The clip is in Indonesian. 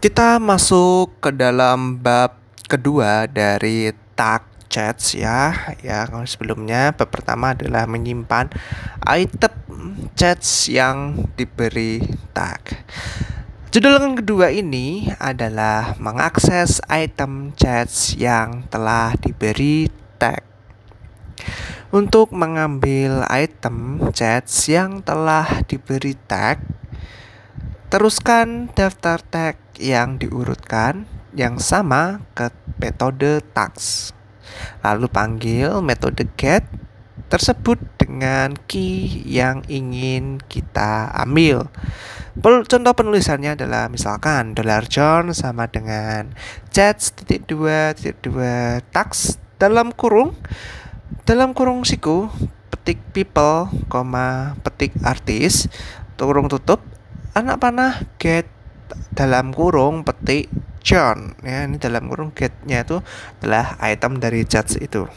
Kita masuk ke dalam bab kedua dari tag chats ya. Ya, kalau sebelumnya bab pertama adalah menyimpan item chats yang diberi tag. Judul yang kedua ini adalah mengakses item chats yang telah diberi tag. Untuk mengambil item chats yang telah diberi tag, teruskan daftar tag yang diurutkan yang sama ke metode tags. Lalu panggil metode get tersebut dengan key yang ingin kita ambil. Contoh penulisannya adalah misalkan dollar $John sama dengan chats titik dua titik dua tags dalam kurung dalam kurung siku petik people, koma petik artis, kurung tutup anak panah get dalam kurung petik John. Ya ini dalam kurung getnya itu adalah item dari chats itu